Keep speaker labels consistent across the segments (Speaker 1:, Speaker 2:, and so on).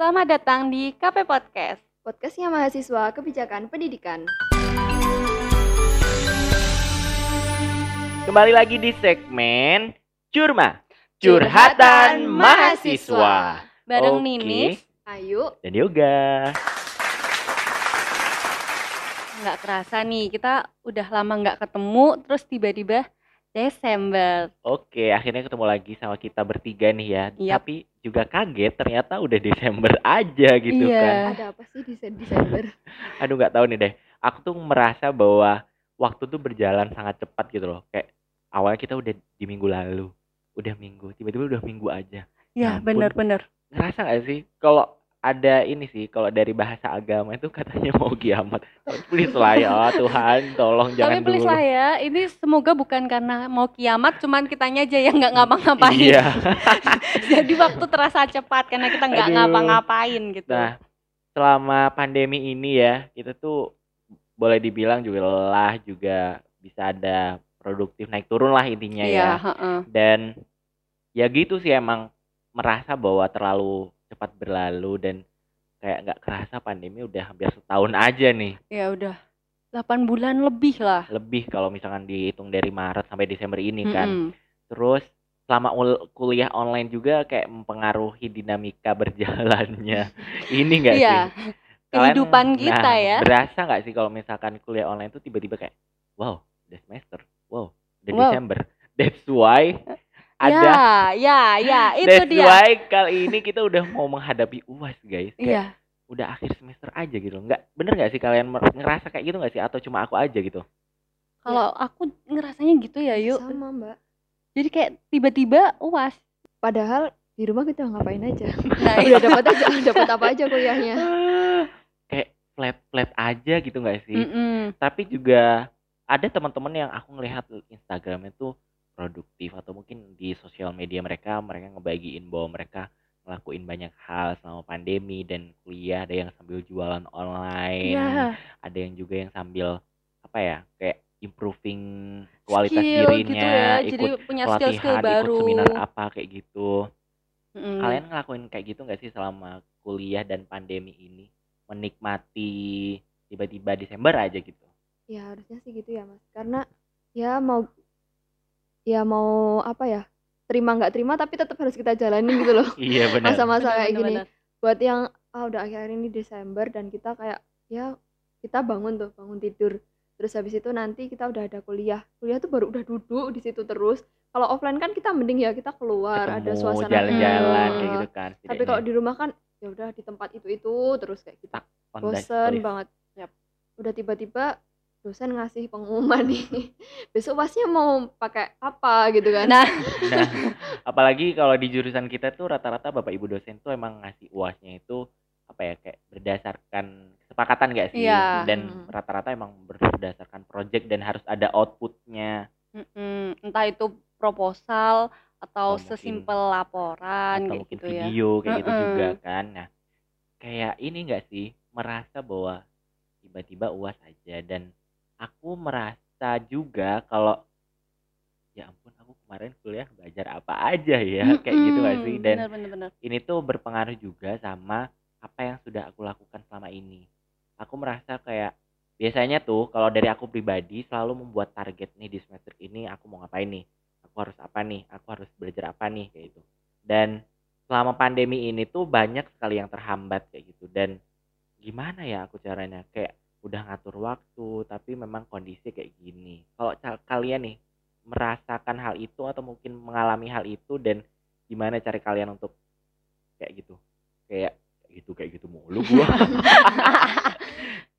Speaker 1: Selamat datang di KP Podcast.
Speaker 2: Podcastnya mahasiswa kebijakan pendidikan.
Speaker 3: Kembali lagi di segmen Curma, curhatan mahasiswa.
Speaker 1: Bareng
Speaker 3: Oke.
Speaker 1: Ninis.
Speaker 2: Ayo,
Speaker 3: Dan yoga.
Speaker 1: Nggak kerasa nih, kita udah lama nggak ketemu, terus tiba-tiba Desember.
Speaker 3: Oke, akhirnya ketemu lagi sama kita bertiga nih ya.
Speaker 1: Yap.
Speaker 3: Tapi juga kaget ternyata udah Desember aja gitu
Speaker 1: Iya.
Speaker 3: kan.
Speaker 2: ada apa sih di Desember?
Speaker 3: Aduh nggak tahu nih deh. Aku tuh merasa bahwa waktu tuh berjalan sangat cepat gitu loh. Kayak awalnya kita udah di minggu lalu, udah minggu, tiba-tiba udah minggu aja.
Speaker 1: Ya,
Speaker 3: ampun.
Speaker 1: bener-bener.
Speaker 3: Ngerasa nggak sih kalau ada ini sih, kalau dari bahasa agama itu katanya mau kiamat. Tapi Please lah ya Tuhan, tolong
Speaker 1: Tapi
Speaker 3: jangan
Speaker 1: please
Speaker 3: dulu.
Speaker 1: lah ya, ini semoga bukan karena mau kiamat, cuman kitanya aja yang nggak ngapa-ngapain.
Speaker 3: Iya.
Speaker 1: Jadi waktu terasa cepat karena kita nggak ngapa-ngapain gitu.
Speaker 3: Nah, selama pandemi ini ya, kita tuh boleh dibilang juga lelah, juga bisa ada produktif naik turun lah intinya
Speaker 1: Iya,
Speaker 3: ya.
Speaker 1: heeh.
Speaker 3: Dan ya gitu sih emang merasa bahwa terlalu cepat berlalu dan kayak nggak kerasa pandemi udah hampir setahun aja nih.
Speaker 1: Ya udah 8 bulan lebih lah.
Speaker 3: Lebih kalau misalkan dihitung dari Maret sampai Desember ini kan. Terus selama ul- kuliah online juga kayak mempengaruhi dinamika berjalannya. Ini enggak
Speaker 1: Iya.
Speaker 3: sih?
Speaker 1: Kehidupan kita
Speaker 3: nah,
Speaker 1: ya.
Speaker 3: Berasa nggak sih kalau misalkan kuliah online tuh tiba-tiba kayak wow, udah semester. Wow, udah
Speaker 1: Wow.
Speaker 3: Desember. That's why ada
Speaker 1: Ya, ya, ya, itu
Speaker 3: That's
Speaker 1: dia.
Speaker 3: why kali ini kita udah mau menghadapi UAS, guys. Kayak
Speaker 1: Iya.
Speaker 3: udah akhir semester aja gitu. Nggak bener nggak sih kalian ngerasa kayak gitu nggak sih atau cuma aku aja gitu?
Speaker 1: Kalau aku ngerasanya gitu ya, yuk.
Speaker 2: Sama mbak.
Speaker 1: Jadi kayak tiba-tiba uas.
Speaker 2: Padahal di rumah kita ngapain aja.
Speaker 1: Nah,
Speaker 2: Udah dapat aja, dapat apa aja kuliahnya.
Speaker 3: Ah, kayak flat flat aja gitu nggak sih?
Speaker 1: Mm-mm.
Speaker 3: Tapi juga ada teman-teman yang aku ngelihat Instagramnya tuh produktif atau mungkin di sosial media mereka mereka ngebagiin bahwa mereka ngelakuin banyak hal selama pandemi dan kuliah ada yang sambil jualan online
Speaker 1: Iya.
Speaker 3: ada yang juga yang sambil apa ya kayak improving kualitas
Speaker 1: Skill
Speaker 3: dirinya
Speaker 1: gitu ya. Jadi
Speaker 3: ikut
Speaker 1: punya skill-skill
Speaker 3: pelatihan
Speaker 1: baru.
Speaker 3: ikut seminar apa kayak gitu
Speaker 1: Mm-mm.
Speaker 3: kalian ngelakuin kayak gitu nggak sih selama kuliah dan pandemi ini menikmati tiba-tiba Desember aja gitu
Speaker 2: Ya harusnya sih gitu ya mas. Karena ya mau ya mau apa ya terima nggak terima tapi tetap harus kita jalanin gitu loh.
Speaker 3: Iya benar.
Speaker 2: Masa-masa kayak
Speaker 1: bener,
Speaker 2: gini.
Speaker 1: bener.
Speaker 2: Buat yang ah udah akhir ini Desember dan kita kayak ya kita bangun tuh bangun tidur. Terus habis itu nanti kita udah ada kuliah. Kuliah tuh baru udah duduk di situ terus. Kalau offline kan kita mending ya kita keluar ada
Speaker 3: ketemu
Speaker 2: suasana
Speaker 3: jalan-jalan kayak gitu kan
Speaker 2: tapi kalau di rumah kan ya udah di tempat itu itu terus kayak gitu bosen banget.
Speaker 1: Yap.
Speaker 2: udah tiba-tiba dosen ngasih pengumuman nih besok pasnya mau pakai apa gitu kan
Speaker 1: Nah,
Speaker 3: Nah, apalagi kalau di jurusan kita tuh rata-rata bapak ibu dosen tuh emang ngasih uasnya itu apa ya kayak berdasarkan kesepakatan gak sih?
Speaker 1: Iya.
Speaker 3: Dan
Speaker 2: Hmm.
Speaker 3: rata-rata emang berdasarkan project dan harus ada outputnya.
Speaker 1: mm-mm. entah itu proposal atau
Speaker 3: mungkin-
Speaker 1: sesimpel laporan
Speaker 3: atau
Speaker 1: kayak
Speaker 3: mungkin
Speaker 1: gitu ya.
Speaker 3: video kayak gitu
Speaker 1: Mm-mm.
Speaker 3: juga kan. Nah, kayak ini enggak sih merasa bahwa tiba-tiba uas aja dan aku merasa juga kalau ya ampun aku kemarin kuliah belajar apa aja ya kayak gitu gak sih dan
Speaker 1: bener, bener, bener.
Speaker 3: ini tuh berpengaruh juga sama apa yang sudah aku lakukan selama ini. Aku merasa kayak biasanya tuh kalau dari aku pribadi selalu membuat target nih di semester ini aku mau ngapain nih, aku harus apa nih, aku harus belajar apa nih kayak gitu. Dan selama pandemi ini tuh banyak sekali yang terhambat kayak gitu dan gimana ya aku caranya kayak udah ngatur waktu tapi memang kondisi kayak gini. Kalau kalian nih merasakan hal itu atau mungkin mengalami hal itu dan gimana cari kalian untuk kayak gitu kayak gitu kayak gitu mulu gua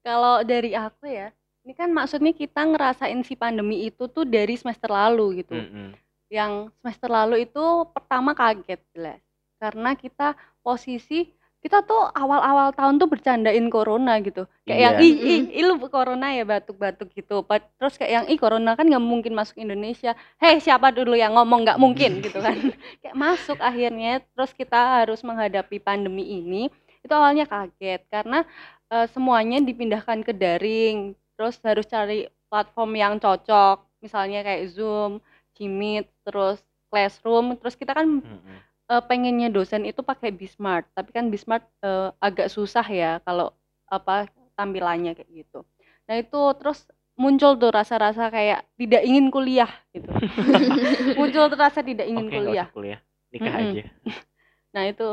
Speaker 1: Kalau dari aku ya, ini kan maksudnya kita ngerasain si pandemi itu tuh dari semester lalu gitu.
Speaker 3: Mm-mm.
Speaker 1: Yang semester lalu itu pertama kaget jelas. Karena kita posisi kita tuh awal-awal tahun tuh bercandain corona gitu. Kayak yang
Speaker 3: Iya.
Speaker 1: ih, ih, ih, lu corona ya batuk-batuk gitu. Terus kayak yang ih corona kan nggak mungkin masuk Indonesia. Hei siapa dulu yang ngomong nggak mungkin gitu kan. kayak masuk akhirnya. Terus kita harus menghadapi pandemi ini. Itu awalnya kaget karena eh, semuanya dipindahkan ke daring. Terus harus cari platform yang cocok. Misalnya kayak Zoom, Jimit, terus Classroom. Terus kita kan
Speaker 3: Mm-mm.
Speaker 1: Eh, pengennya dosen itu pakai Bismart, tapi kan Bismart eh, agak susah ya kalau apa tampilannya kayak gitu. Nah itu terus muncul tuh rasa-rasa kayak tidak ingin kuliah gitu. muncul tuh rasa tidak ingin
Speaker 3: Oke, nggak
Speaker 1: kuliah.
Speaker 3: kuliah. Nikah
Speaker 1: Mm-mm.
Speaker 3: aja.
Speaker 1: Nah itu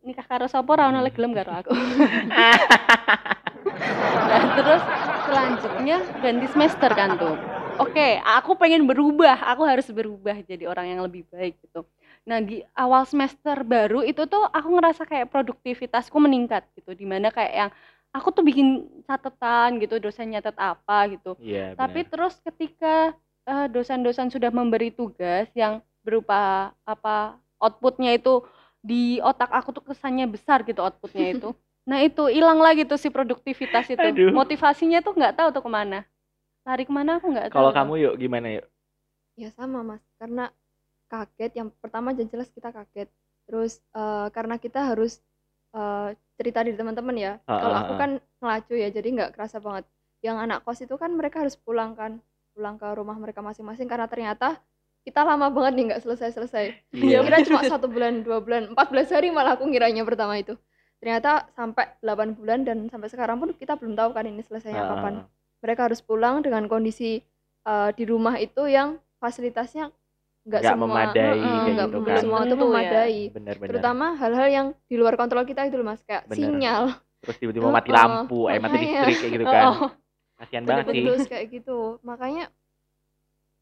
Speaker 1: nikah karo sapa ora ono lek gelem karo aku. Nah, terus selanjutnya ganti semester kan tuh. Oke, aku pengen berubah, aku harus berubah jadi orang yang lebih baik gitu. Nah, di awal semester baru itu tuh aku ngerasa kayak produktivitasku meningkat gitu. Di mana kayak yang aku tuh bikin catatan gitu, dosen nyatet apa gitu.
Speaker 3: Iya,
Speaker 1: Tapi
Speaker 3: benar.
Speaker 1: terus ketika eh, dosen-dosen sudah memberi tugas yang berupa apa outputnya itu di otak aku tuh kesannya besar gitu outputnya itu. Nah itu hilang lagi tuh si produktivitas itu.
Speaker 3: Aduh.
Speaker 1: Motivasinya tuh nggak tahu tuh ke mana. Lari ke mana aku nggak tahu.
Speaker 3: Kalau kamu yuk gimana yuk?
Speaker 2: Ya sama Mas, karena kaget yang pertama jelas jelas kita kaget. Terus eh, karena kita harus eh, cerita di teman-teman ya.
Speaker 3: Ah,
Speaker 2: Kalau
Speaker 3: ah,
Speaker 2: aku
Speaker 3: ah.
Speaker 2: kan ngelacu ya, jadi nggak kerasa banget. Yang anak kos itu kan mereka harus pulang kan, pulang ke rumah mereka masing-masing karena ternyata kita lama banget nih nggak selesai-selesai.
Speaker 3: Iya.
Speaker 2: Kira cuma satu bulan, dua bulan, 14 hari malah aku ngiranya pertama itu. Ternyata sampai 8 bulan dan sampai sekarang pun kita belum tahu kan ini selesainya
Speaker 3: Ah,
Speaker 2: kapan mereka harus pulang dengan kondisi eh, di rumah itu yang fasilitasnya nggak semua
Speaker 3: memadai
Speaker 2: Heeh,
Speaker 3: kayak
Speaker 2: nggak
Speaker 3: gitu kan.
Speaker 2: semua itu
Speaker 1: ya.
Speaker 2: memadai
Speaker 3: Benar-benar.
Speaker 2: terutama hal-hal yang di luar kontrol kita itu loh mas kayak
Speaker 3: Bener.
Speaker 2: sinyal
Speaker 3: Terus tiba-tiba mati
Speaker 2: Heeh,
Speaker 3: lampu, eh mati listrik kayak gitu kan.
Speaker 1: Oh,
Speaker 3: Kasihan banget sih.
Speaker 2: putus kayak gitu makanya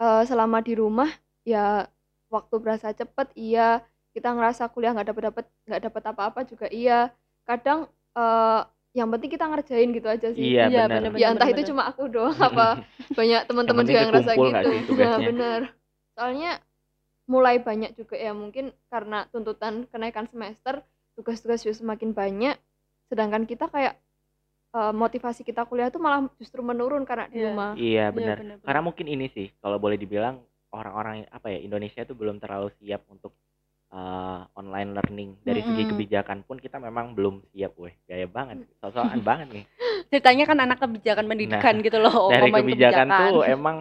Speaker 2: eh, selama di rumah ya waktu berasa cepet iya kita ngerasa kuliah nggak dapat dapat nggak dapat apa-apa juga iya kadang eh, yang penting kita ngerjain gitu aja sih
Speaker 3: Iya,
Speaker 1: Iya,
Speaker 3: benar.
Speaker 1: bener-bener.
Speaker 2: ya entah itu cuma aku doang apa banyak teman-teman juga yang ngerasa gitu? Nah, bener soalnya mulai banyak juga ya mungkin karena tuntutan kenaikan semester tugas-tugas juga semakin banyak sedangkan kita kayak eh, motivasi kita kuliah tuh malah justru menurun karena di
Speaker 1: Iya.
Speaker 2: rumah
Speaker 3: Iya,
Speaker 1: Iya,
Speaker 3: benar.
Speaker 1: bener-bener.
Speaker 3: Karena mungkin ini sih, kalau boleh dibilang orang-orang apa ya Indonesia tuh belum terlalu siap untuk eh, online learning. Dari segi
Speaker 1: Mm-mm.
Speaker 3: kebijakan pun kita memang belum siap, weh. Gaya banget, sosokan banget nih.
Speaker 1: ceritanya kan anak kebijakan pendidikan gitu loh.
Speaker 3: Nah, Dari
Speaker 1: ngomongin
Speaker 3: kebijakan tuh emang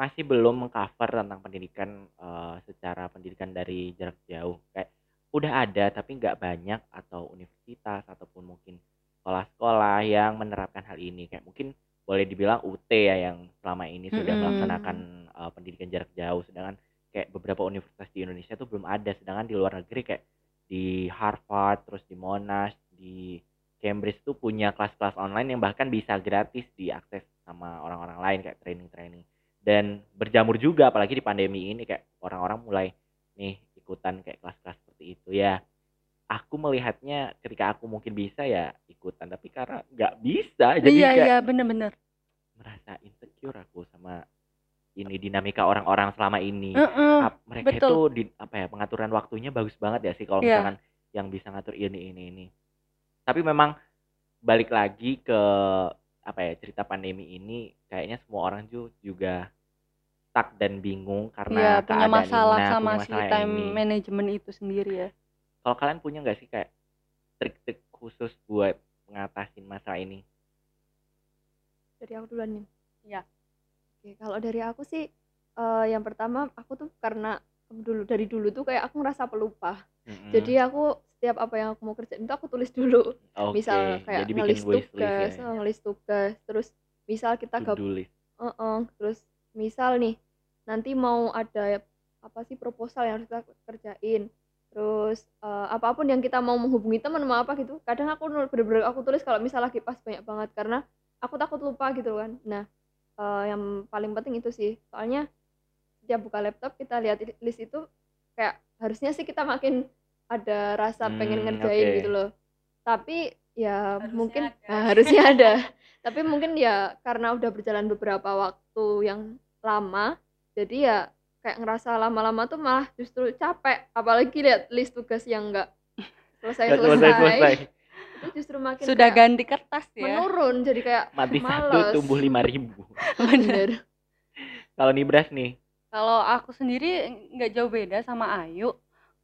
Speaker 3: masih belum mengcover tentang pendidikan eh, secara pendidikan dari jarak jauh. Kayak udah ada tapi nggak banyak atau universitas ataupun mungkin sekolah-sekolah yang menerapkan hal ini. Kayak mungkin boleh dibilang UT ya yang selama ini sudah
Speaker 1: Mm-mm.
Speaker 3: melaksanakan eh, pendidikan jarak jauh sedangkan kayak beberapa universitas di Indonesia tuh belum ada sedangkan di luar negeri kayak di Harvard terus di Monash di Cambridge tuh punya kelas-kelas online yang bahkan bisa gratis diakses sama orang-orang lain kayak training-training dan berjamur juga apalagi di pandemi ini kayak orang-orang mulai nih ikutan kayak kelas-kelas seperti itu ya aku melihatnya ketika aku mungkin bisa ya ikutan tapi karena nggak bisa jadi
Speaker 1: Iya,
Speaker 3: kayak
Speaker 1: iya, bener-bener.
Speaker 3: merasa insecure aku sama ini dinamika orang-orang selama ini
Speaker 1: Heeh.
Speaker 3: Ap- mereka
Speaker 1: betul.
Speaker 3: itu di apa ya pengaturan waktunya bagus banget ya sih kalau
Speaker 1: Iya.
Speaker 3: misalkan yang bisa ngatur ini ini ini tapi memang balik lagi ke apa ya cerita pandemi ini kayaknya semua orang ju- juga stuck dan bingung karena
Speaker 1: punya
Speaker 3: keadaan
Speaker 1: masalah
Speaker 3: ini, nah,
Speaker 1: sama
Speaker 3: punya
Speaker 1: si
Speaker 3: masalah
Speaker 1: time
Speaker 3: ini.
Speaker 1: management itu sendiri ya.
Speaker 3: kalau kalian punya nggak sih kayak trik-trik khusus buat ngatasin masalah ini
Speaker 2: dari aku duluan nih
Speaker 1: Iya.
Speaker 2: oke kalau dari aku sih eh, yang pertama aku tuh karena dulu dari dulu tuh kayak aku ngerasa pelupa
Speaker 3: Mm-mm.
Speaker 2: jadi aku setiap apa yang aku mau kerjain itu aku tulis dulu.
Speaker 3: Oke,
Speaker 2: misal kayak
Speaker 3: jadi
Speaker 2: ngelis tugas
Speaker 3: ya,
Speaker 2: eh, ngelis tugas terus misal kita gab
Speaker 3: to-do list.
Speaker 2: Heeh, terus misal nih nanti mau ada apa sih proposal yang harus kita kerjain terus eh, apa pun yang kita mau menghubungi teman mau apa gitu kadang aku bener-bener aku tulis kalau misal lagi pas banyak banget karena aku takut lupa gitu kan. Nah eh, yang paling penting itu sih soalnya setiap buka laptop kita lihat list itu kayak harusnya sih kita makin ada rasa pengen
Speaker 3: Hmm,
Speaker 2: ngerjain
Speaker 3: oke.
Speaker 2: gitu loh tapi ya
Speaker 1: Harusnya
Speaker 2: mungkin
Speaker 1: ada.
Speaker 2: nah, harusnya ada tapi mungkin ya karena udah berjalan beberapa waktu yang lama jadi ya kayak ngerasa lama-lama tuh malah justru capek apalagi lihat list tugas yang enggak selesai
Speaker 3: Nggak
Speaker 2: selesai,
Speaker 3: selesai-selesai.
Speaker 2: itu justru makin
Speaker 1: Sudah
Speaker 2: kayak
Speaker 1: ganti kertas ya.
Speaker 2: menurun jadi kayak
Speaker 3: mati satu
Speaker 2: males.
Speaker 3: tumbuh lima ribu
Speaker 2: bener
Speaker 3: kalau Nibras nih
Speaker 1: Kalau aku sendiri nggak jauh beda sama Ayu.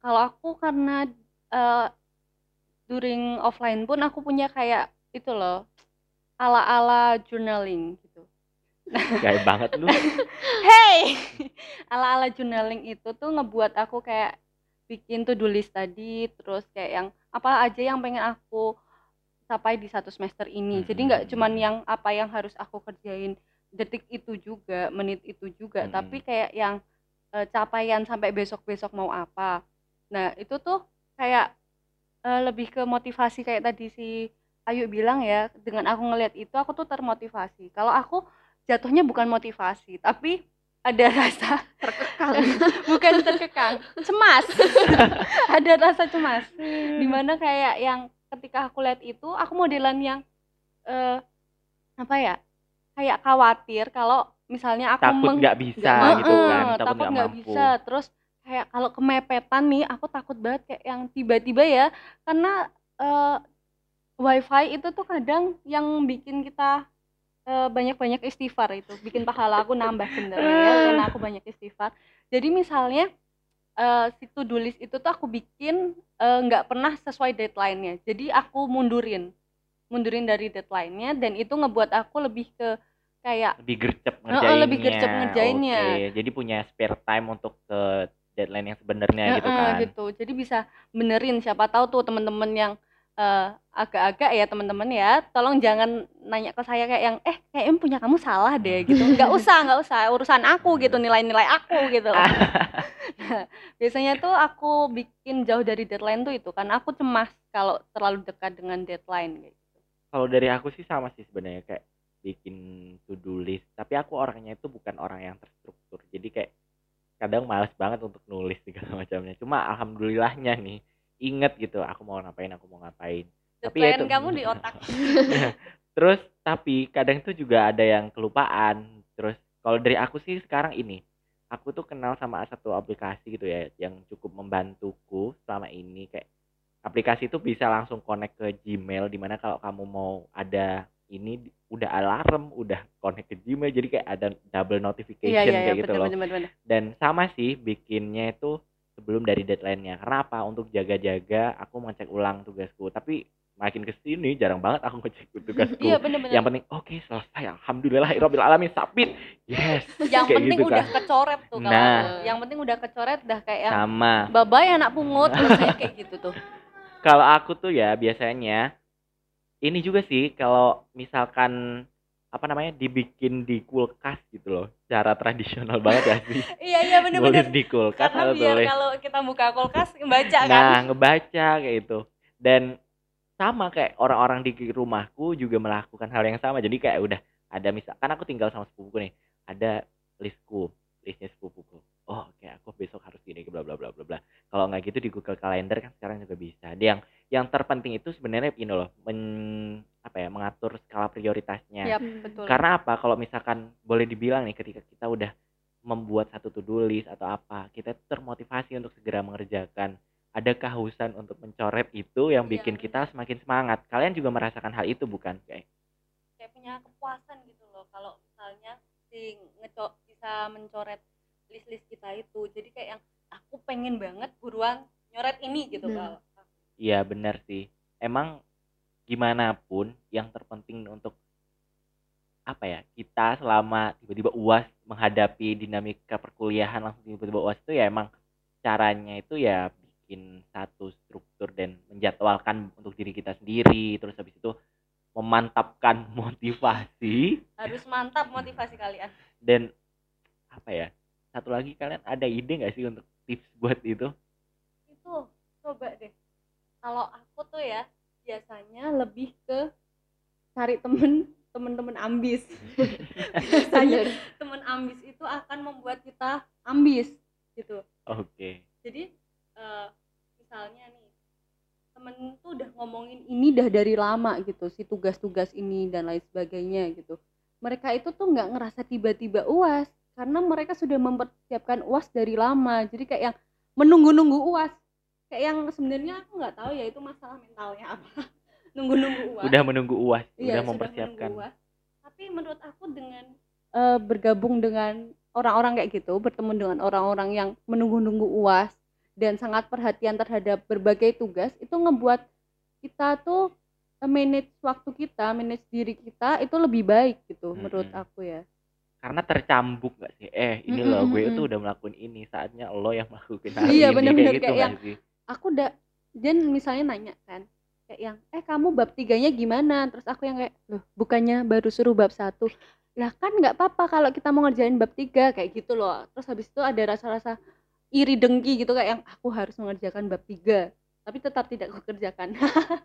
Speaker 1: Kalau aku karena eh, during offline pun aku punya kayak itu loh ala-ala journaling gitu.
Speaker 3: gaya banget lu.
Speaker 1: Hey, ala-ala journaling itu tuh ngebuat aku kayak bikin to do list tadi terus kayak yang apa aja yang pengen aku capai di satu semester ini. Jadi nggak cuman yang apa yang harus aku kerjain detik itu juga menit itu juga
Speaker 3: Mm-mm.
Speaker 1: tapi kayak yang eh, capaian sampai besok-besok mau apa nah itu tuh kayak eh, lebih ke motivasi kayak tadi si Ayu bilang ya dengan aku ngelihat itu aku tuh termotivasi. Kalau aku jatuhnya bukan motivasi tapi ada rasa
Speaker 2: terkekang.
Speaker 1: Bukan terkekang cemas. Ada rasa cemas. Di mana kayak yang ketika aku lihat itu aku modelan yang eh apa ya kayak khawatir kalau misalnya aku
Speaker 3: takut nggak bisa
Speaker 1: Heeh,
Speaker 3: gitu kan takut
Speaker 1: takut
Speaker 3: nggak
Speaker 1: nggak
Speaker 3: mampu.
Speaker 1: bisa. Terus kayak kalau kemepetan nih aku takut banget kayak yang tiba-tiba ya. Karena eh, wifi itu tuh kadang yang bikin kita eh, banyak-banyak istighfar itu. Bikin pahala aku nambah sebenarnya ya, karena aku banyak istighfar. Jadi misalnya eh, si to do list itu tuh aku bikin nggak pernah sesuai deadline-nya. Jadi aku mundurin mundurin dari deadline-nya dan itu ngebuat aku lebih ke kayak
Speaker 3: lebih gercep ngerjainnya
Speaker 1: lebih gercep ngerjainnya.
Speaker 3: Oke, jadi punya spare time untuk ke deadline yang sebenarnya gitu
Speaker 1: Heeh,
Speaker 3: kan
Speaker 1: gitu. Jadi bisa benerin siapa tahu tuh teman-teman yang eh, agak-agak ya teman-teman ya, tolong jangan nanya ke saya kayak yang eh kayaknya punya kamu salah deh gitu. Nggak usah, nggak usah urusan aku gitu, nilai-nilai aku gitu loh. Nah, biasanya tuh aku bikin jauh dari deadline tuh itu karena aku cemas kalau terlalu dekat dengan deadline kayak gitu.
Speaker 3: kalau dari aku sih sama sih sebenarnya kayak bikin to do list tapi aku orangnya itu bukan orang yang terstruktur jadi kayak kadang males banget untuk nulis segala macamnya. Cuma alhamdulillahnya nih inget gitu aku mau ngapain aku mau ngapain. Tapi ya itu-
Speaker 1: kamu di otak.
Speaker 3: terus tapi kadang tuh juga ada yang kelupaan. Terus kalau dari aku sih sekarang ini aku tuh kenal sama satu aplikasi gitu ya yang cukup membantuku selama ini. Kayak aplikasi itu bisa langsung connect ke Gmail di mana kalau kamu mau ada ini udah alarm udah connect ke Gmail jadi kayak ada double notification
Speaker 1: Iya iya iya
Speaker 3: kayak gitu
Speaker 1: bener
Speaker 3: loh.
Speaker 1: bener bener.
Speaker 3: dan sama sih bikinnya itu sebelum dari deadline-nya. Karena apa untuk jaga-jaga aku ngecek ulang tugasku. Tapi makin ke sini jarang banget aku ngecek tugasku.
Speaker 1: Iya bener bener.
Speaker 3: yang penting oke selesai. Alhamdulillah alamin. Submit yes.
Speaker 1: Yang
Speaker 3: kayak
Speaker 1: penting
Speaker 3: gitu
Speaker 1: udah
Speaker 3: kan.
Speaker 1: kecoret tuh kalau
Speaker 3: Nah.
Speaker 1: yang penting udah kecoret udah kayak
Speaker 3: sama.
Speaker 1: babay anak pungut kayak gitu tuh.
Speaker 3: Kalau aku tuh ya biasanya ini juga sih kalau misalkan apa namanya dibikin di kulkas gitu loh. Cara tradisional banget ya sih.
Speaker 1: Iya iya bener
Speaker 3: nulis
Speaker 1: bener
Speaker 3: di kulkas
Speaker 1: karena biar
Speaker 3: tulis.
Speaker 1: kalau kita buka kulkas baca kan?
Speaker 3: Nah ngebaca kayak itu dan sama kayak orang-orang di rumahku juga melakukan hal yang sama. Jadi kayak udah ada misalkan aku tinggal sama sepupuku nih. Ada listku listnya sepupuku oh oke aku besok harus gini bla bla bla bla bla. Kalau nggak gitu di Google Calendar kan sekarang juga bisa. Dia yang yang terpenting itu sebenarnya ini loh men apa ya mengatur skala prioritasnya.
Speaker 1: Yap, betul.
Speaker 3: Karena apa? Kalau misalkan boleh dibilang nih ketika kita udah membuat satu to-do list atau apa kita termotivasi untuk segera mengerjakan. Ada kehausan untuk mencoret itu yang
Speaker 1: Iya,
Speaker 3: bikin
Speaker 1: benar.
Speaker 3: kita semakin semangat. Kalian juga merasakan hal itu bukan? Kayak
Speaker 1: kayak punya kepuasan gitu loh. Kalau misalnya si ngeco bisa mencoret list-list kita itu. Jadi kayak yang aku pengen banget buruan nyoret ini gitu kalau
Speaker 3: iya benar sih. Emang gimana pun yang terpenting untuk apa ya kita selama tiba-tiba uas menghadapi dinamika perkuliahan langsung tiba-tiba uas itu ya emang caranya itu ya bikin satu struktur dan menjadwalkan untuk diri kita sendiri terus habis itu memantapkan motivasi.
Speaker 1: Harus mantap motivasi kalian.
Speaker 3: Dan apa ya satu lagi kalian ada ide nggak sih untuk tips buat itu?
Speaker 1: Itu coba deh. Kalau aku tuh ya biasanya lebih ke cari temen temen-temen ambis. Biasanya temen ambis itu akan membuat kita ambis gitu.
Speaker 3: Oke.
Speaker 1: Jadi eh, misalnya nih temen tuh udah ngomongin ini dah dari lama gitu si tugas-tugas ini dan lain sebagainya gitu. Mereka itu tuh nggak ngerasa tiba-tiba uas karena mereka sudah mempersiapkan uas dari lama jadi kayak yang menunggu-nunggu uas kayak yang sebenarnya aku nggak tahu ya itu masalah mentalnya apa nunggu-nunggu uas
Speaker 3: udah menunggu uas
Speaker 1: Iya,
Speaker 3: udah mempersiapkan
Speaker 1: UAS. Tapi menurut aku dengan eh, bergabung dengan orang-orang kayak gitu, bertemu dengan orang-orang yang menunggu-nunggu UAS dan sangat perhatian terhadap berbagai tugas, itu ngebuat kita tuh manage waktu kita, manage diri kita itu lebih baik gitu menurut
Speaker 3: Mm-mm.
Speaker 1: aku ya.
Speaker 3: Karena tercambuk gak sih? Eh ini
Speaker 1: Mm,
Speaker 3: loh
Speaker 1: mm,
Speaker 3: gue itu udah melakukan ini saatnya lo yang melakukan hal
Speaker 1: Iya,
Speaker 3: ini.
Speaker 1: bener-bener
Speaker 3: kayak gitu
Speaker 1: kayak yang-
Speaker 3: sih?
Speaker 1: aku udah dan misalnya nanya kan kayak yang eh kamu bab tiganya gimana? Terus aku yang kayak loh bukannya baru suruh bab satu? Lah kan nggak apa-apa kalau kita mau ngerjain bab tiga kayak gitu loh. Terus habis itu ada rasa-rasa iri dengki gitu kayak yang aku harus mengerjakan bab tiga tapi tetap tidak aku kerjakan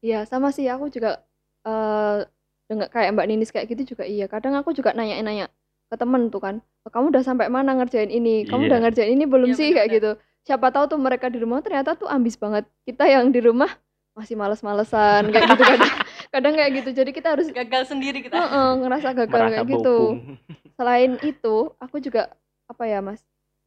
Speaker 2: Iya, sama sih. Aku juga eh dengar kayak Mbak Ninis kayak gitu juga iya. Kadang aku juga nanya-nanya ke temen tuh kan, "Oh, kamu udah sampai mana ngerjain ini? Kamu udah
Speaker 3: Iya.
Speaker 2: ngerjain ini belum
Speaker 1: Iya,
Speaker 2: sih?" Kayak gitu. Siapa tahu tuh mereka di rumah ternyata tuh ambis banget. Kita yang di rumah masih males-malesan kayak gitu kadang. Kadang kayak gitu. Jadi kita harus
Speaker 1: gagal sendiri kita
Speaker 2: Heeh, ngerasa gagal
Speaker 3: merasa
Speaker 2: kayak gitu.
Speaker 3: bopung
Speaker 2: Selain itu, aku juga apa ya, Mas?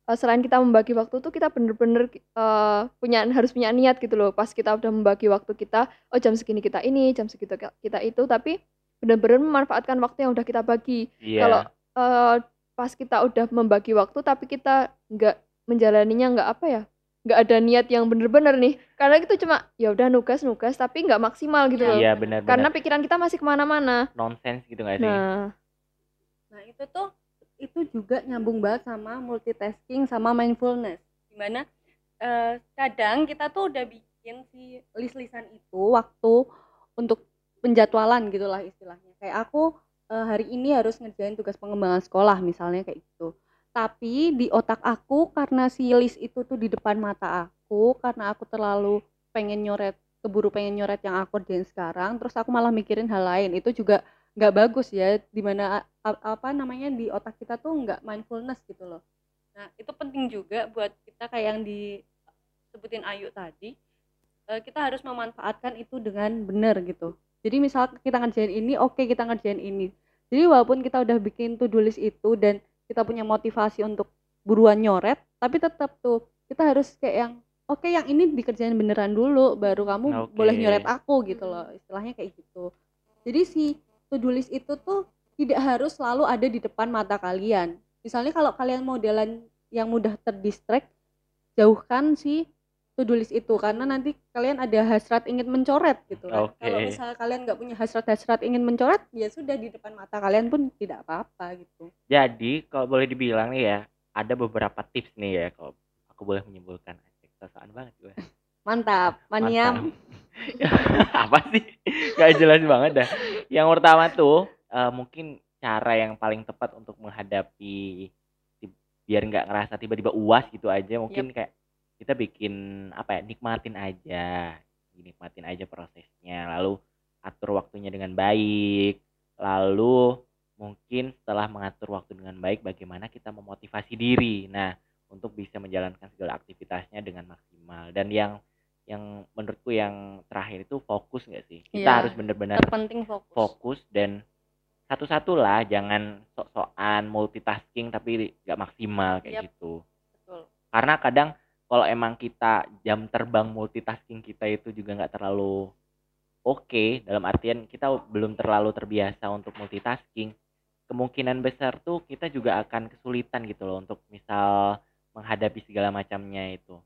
Speaker 2: eh, selain kita membagi waktu tuh kita bener-bener eh, punya harus punya niat gitu loh. Pas kita udah membagi waktu kita, oh jam segini kita ini, jam segitu kita itu, tapi bener-bener memanfaatkan waktu yang udah kita bagi.
Speaker 3: iya
Speaker 2: Kalau eh, pas kita udah membagi waktu tapi kita nggak menjalaninya nggak apa ya, nggak ada niat yang bener-bener nih. Karena itu cuma ya udah nugas-nugas tapi nggak maksimal gitu loh.
Speaker 3: iya benar-benar
Speaker 2: Karena pikiran kita masih ke mana-mana.
Speaker 3: nonsense gitu gak sih
Speaker 2: Nah,
Speaker 1: Nah, itu tuh itu juga nyambung banget sama multitasking sama mindfulness. Di mana eh, kadang kita tuh udah bikin si list-listan itu waktu untuk penjadwalan gitulah istilahnya. Kayak aku eh, hari ini harus ngerjain tugas pengembangan sekolah misalnya kayak gitu. Tapi di otak aku karena si list itu tuh di depan mata aku karena aku terlalu pengen nyoret keburu pengen nyoret yang aku kerjain sekarang terus aku malah mikirin hal lain itu juga nggak bagus ya di mana apa namanya di otak kita tuh nggak mindfulness gitu loh nah itu penting juga buat kita kayak yang disebutin Ayu tadi eh, kita harus memanfaatkan itu dengan benar gitu jadi misal kita ngerjain ini oke kita ngerjain ini. Jadi walaupun kita udah bikin to do list itu dan kita punya motivasi untuk buruan nyoret tapi tetap tuh kita harus kayak yang oke yang ini dikerjain beneran dulu baru kamu
Speaker 3: Oke.
Speaker 1: boleh nyoret aku gitu loh istilahnya kayak gitu. Jadi si to do list itu tuh tidak harus selalu ada di depan mata kalian. Misalnya kalau kalian modelan yang mudah terdistract jauhkan si to do list itu karena nanti kalian ada hasrat ingin mencoret gitu kan kalau misalnya kalian nggak punya hasrat-hasrat ingin mencoret ya sudah di depan mata kalian pun tidak apa-apa gitu
Speaker 3: Jadi kalau boleh dibilang nih ya, ada beberapa tips nih ya kalau aku boleh menyimpulkan. Sosokan banget gue.
Speaker 1: mantap maniam
Speaker 3: Mantap. Apa sih? Gak jelas banget dah. Yang pertama tuh eh, mungkin cara yang paling tepat untuk menghadapi biar nggak ngerasa tiba-tiba uas gitu aja mungkin kayak kita bikin apa ya nikmatin aja. Nikmatin aja prosesnya. Lalu atur waktunya dengan baik. Lalu mungkin setelah mengatur waktu dengan baik bagaimana kita memotivasi diri. Nah untuk bisa menjalankan segala aktivitasnya dengan maksimal. Dan yang yang menurutku yang terakhir itu fokus nggak sih? Kita
Speaker 1: Iya.
Speaker 3: harus benar-benar
Speaker 1: terpenting fokus.
Speaker 3: fokus dan satu-satu lah jangan sok-sokan multitasking tapi nggak maksimal kayak
Speaker 1: Yap.
Speaker 3: gitu.
Speaker 1: Betul.
Speaker 3: Karena kadang kalau emang kita jam terbang multitasking kita itu juga nggak terlalu oke dalam artian kita belum terlalu terbiasa untuk multitasking kemungkinan besar tuh kita juga akan kesulitan gitu loh untuk misal menghadapi segala macamnya itu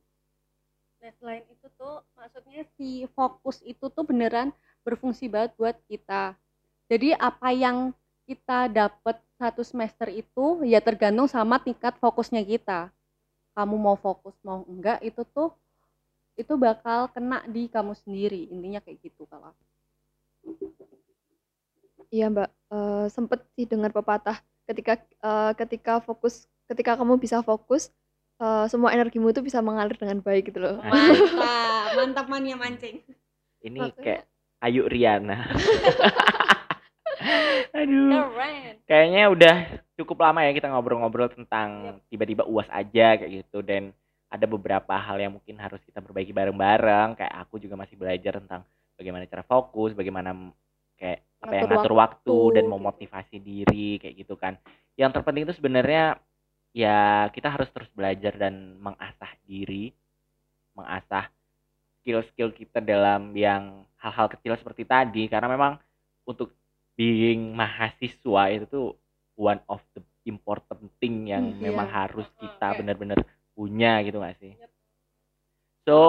Speaker 1: Nah, selain itu tuh maksudnya si fokus itu tuh beneran berfungsi banget buat kita. Jadi apa yang kita dapat satu semester itu ya tergantung sama tingkat fokusnya kita. Kamu mau fokus mau enggak itu tuh itu bakal kena di kamu sendiri. Intinya kayak gitu kalau.
Speaker 2: Iya Mbak, Eh, sempet sih dengar pepatah ketika eh, ketika fokus ketika kamu bisa fokus eh, semua energimu itu bisa mengalir dengan baik gitu loh.
Speaker 1: Mantap, mantap mania mancing.
Speaker 3: ini
Speaker 2: Makanya-
Speaker 3: kayak Ayu Riana aduh
Speaker 1: Keren.
Speaker 3: kayaknya udah cukup lama ya kita ngobrol-ngobrol tentang tiba-tiba uas aja kayak gitu. Dan ada beberapa hal yang mungkin harus kita perbaiki bareng-bareng. Kayak aku juga masih belajar tentang bagaimana cara fokus bagaimana kayak apa yang
Speaker 2: Ngatur
Speaker 3: ngatur waktu,
Speaker 2: waktu,
Speaker 3: dan
Speaker 2: gitu.
Speaker 3: memotivasi diri kayak gitu kan. Yang terpenting itu sebenarnya ya kita harus terus belajar dan mengasah diri mengasah skill-skill kita dalam yang hal-hal kecil seperti tadi. Karena memang untuk being mahasiswa itu tuh one of the important thing yang
Speaker 1: Hmm,
Speaker 3: memang
Speaker 1: iya.
Speaker 3: harus kita
Speaker 1: Oke.
Speaker 3: benar-benar punya gitu gak sih?
Speaker 1: Yep.
Speaker 3: So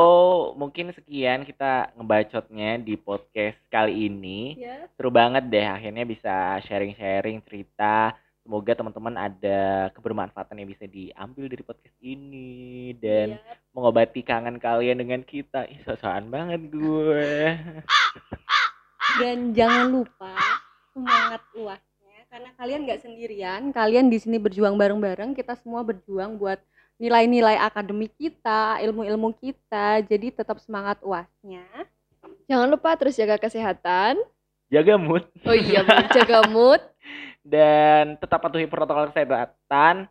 Speaker 3: mungkin sekian kita ngebacotnya di podcast kali ini
Speaker 1: Ya,
Speaker 3: seru banget deh akhirnya bisa sharing-sharing cerita semoga teman-teman ada kebermanfaatan yang bisa diambil dari podcast ini dan
Speaker 1: Iya.
Speaker 3: mengobati kangen kalian dengan kita. Ih, sosokan banget gue.
Speaker 1: dan jangan lupa semangat uasnya karena kalian nggak sendirian kalian di sini berjuang bareng-bareng kita semua berjuang buat nilai-nilai akademik kita ilmu-ilmu kita jadi tetap semangat uasnya
Speaker 2: Jangan lupa terus jaga kesehatan.
Speaker 3: Jaga mood
Speaker 2: Oh iya, jaga mood.
Speaker 3: dan tetap patuhi protokol kesehatan.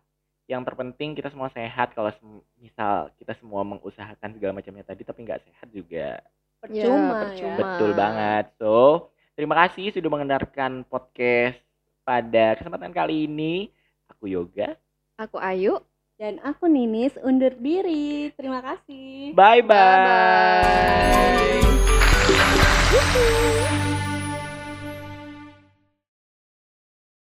Speaker 3: Yang terpenting kita semua sehat kalau misal kita semua mengusahakan segala macamnya tadi tapi nggak sehat juga
Speaker 1: percuma ya,
Speaker 2: percuma.
Speaker 3: betul banget. So, terima kasih sudah mendengarkan podcast pada kesempatan kali ini. Aku Yoga.
Speaker 2: Aku Ayu.
Speaker 1: dan aku Ninis undur diri terima kasih
Speaker 3: Bye bye.
Speaker 2: Bye-bye.
Speaker 1: Yuhu.